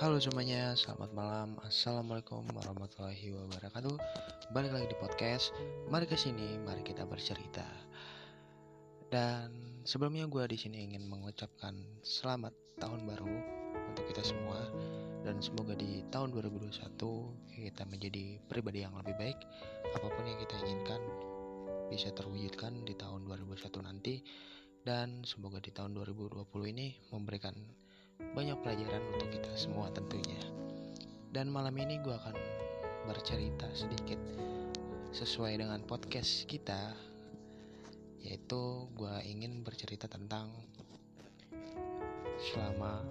Halo semuanya, selamat malam. Assalamualaikum warahmatullahi wabarakatuh. Balik lagi di podcast. Mari ke sini, mari kita bercerita. Dan sebelumnya gue di sini ingin mengucapkan selamat tahun baru untuk kita semua dan semoga di tahun 2021 kita menjadi pribadi yang lebih baik. Apa pun yang kita inginkan bisa terwujudkan di tahun 2021 nanti dan semoga di tahun 2020 ini memberikan banyak pelajaran untuk kita semua tentunya. Dan malam ini gue akan bercerita sedikit sesuai dengan podcast kita, yaitu gue ingin bercerita tentang selama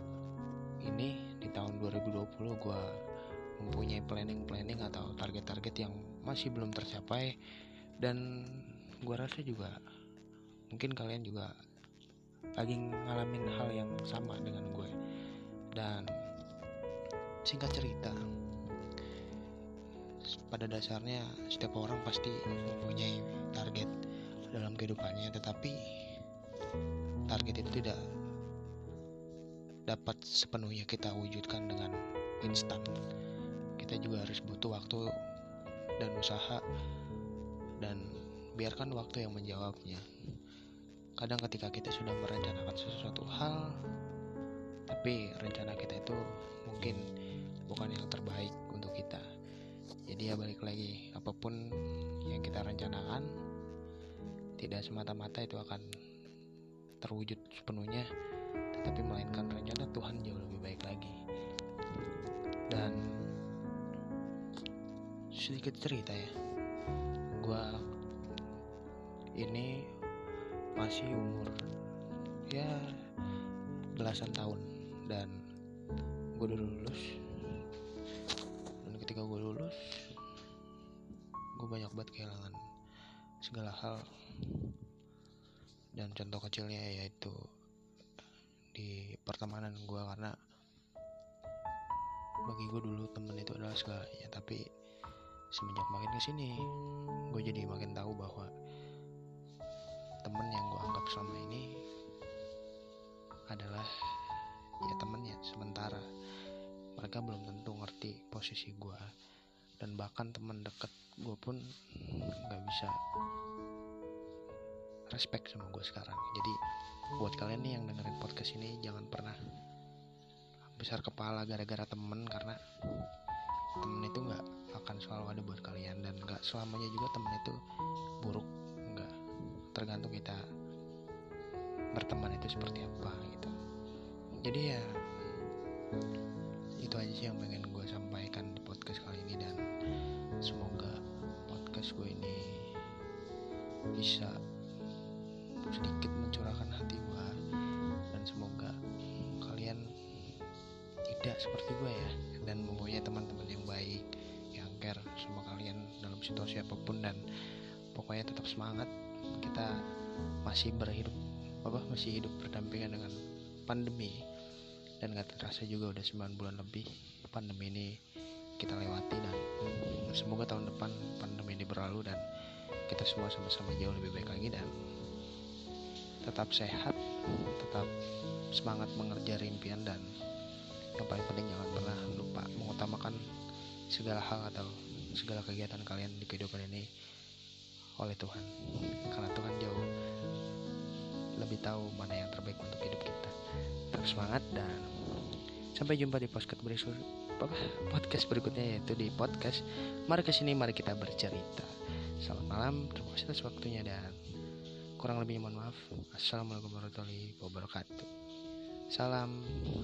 ini di tahun 2020 gue mempunyai planning-planning atau target-target yang masih belum tercapai dan gue rasa juga mungkin kalian juga lagi ngalamin hal yang sama dengan gue. Dan singkat cerita pada dasarnya setiap orang pasti mempunyai target dalam kehidupannya tetapi target itu tidak dapat sepenuhnya kita wujudkan dengan instan. Kita juga harus butuh waktu dan usaha dan biarkan waktu yang menjawabnya Kadang ketika kita sudah merencanakan sesuatu hal, tapi rencana kita itu mungkin bukan yang terbaik untuk kita. Jadi ya balik lagi, apa pun yang kita rencanakan, tidak semata-mata itu akan terwujud sepenuhnya, tetapi melainkan rencana Tuhan jauh lebih baik lagi. Dan sedikit cerita ya, masih umur ya belasan tahun. Dan gue udah lulus. Dan ketika gue lulus gue banyak banget kehilangan segala hal. Dan contoh kecilnya yaitu di pertemanan gue karena bagi gue dulu temen itu adalah segalanya. Tapi semenjak makin ke sini gue jadi makin tahu bahwa temen yang gue anggap selama ini adalah ya temennya sementara. Mereka belum tentu ngerti posisi gue dan bahkan teman deket gue pun nggak bisa respect sama gue sekarang. Jadi buat kalian nih yang dengerin podcast ini jangan pernah besar kepala gara-gara temen karena temen itu nggak akan selalu ada buat kalian. Dan nggak selamanya juga temen itu buruk tergantung kita berteman itu seperti apa gitu. Jadi ya itu aja sih yang pengen gue sampaikan di podcast kali ini dan semoga podcast gue ini bisa sedikit mencurahkan hati gue dan semoga kalian tidak seperti gue ya dan mempunyai teman-teman yang baik yang care sama kalian dalam situasi apa pun dan pokoknya tetap semangat kita masih berhidup apa masih hidup berdampingan dengan pandemi. Dan gak terasa juga udah 9 bulan lebih pandemi ini kita lewati dan semoga tahun depan pandemi ini berlalu dan kita semua sama-sama jauh lebih baik lagi dan tetap sehat tetap semangat mengerja impian dan yang paling penting jangan pernah lupa mengutamakan segala hal atau segala kegiatan kalian di kehidupan ini oleh Tuhan. Karena Tuhan jauh lebih tahu mana yang terbaik untuk hidup kita. Tetap semangat dan sampai jumpa di podcast berikut podcast berikutnya yaitu di podcast mari ke sini mari kita bercerita. Selamat malam terima kasih atas waktunya dan kurang lebihnya mohon maaf. Assalamualaikum warahmatullahi wabarakatuh. Salam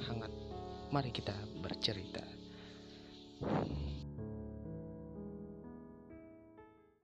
hangat mari kita bercerita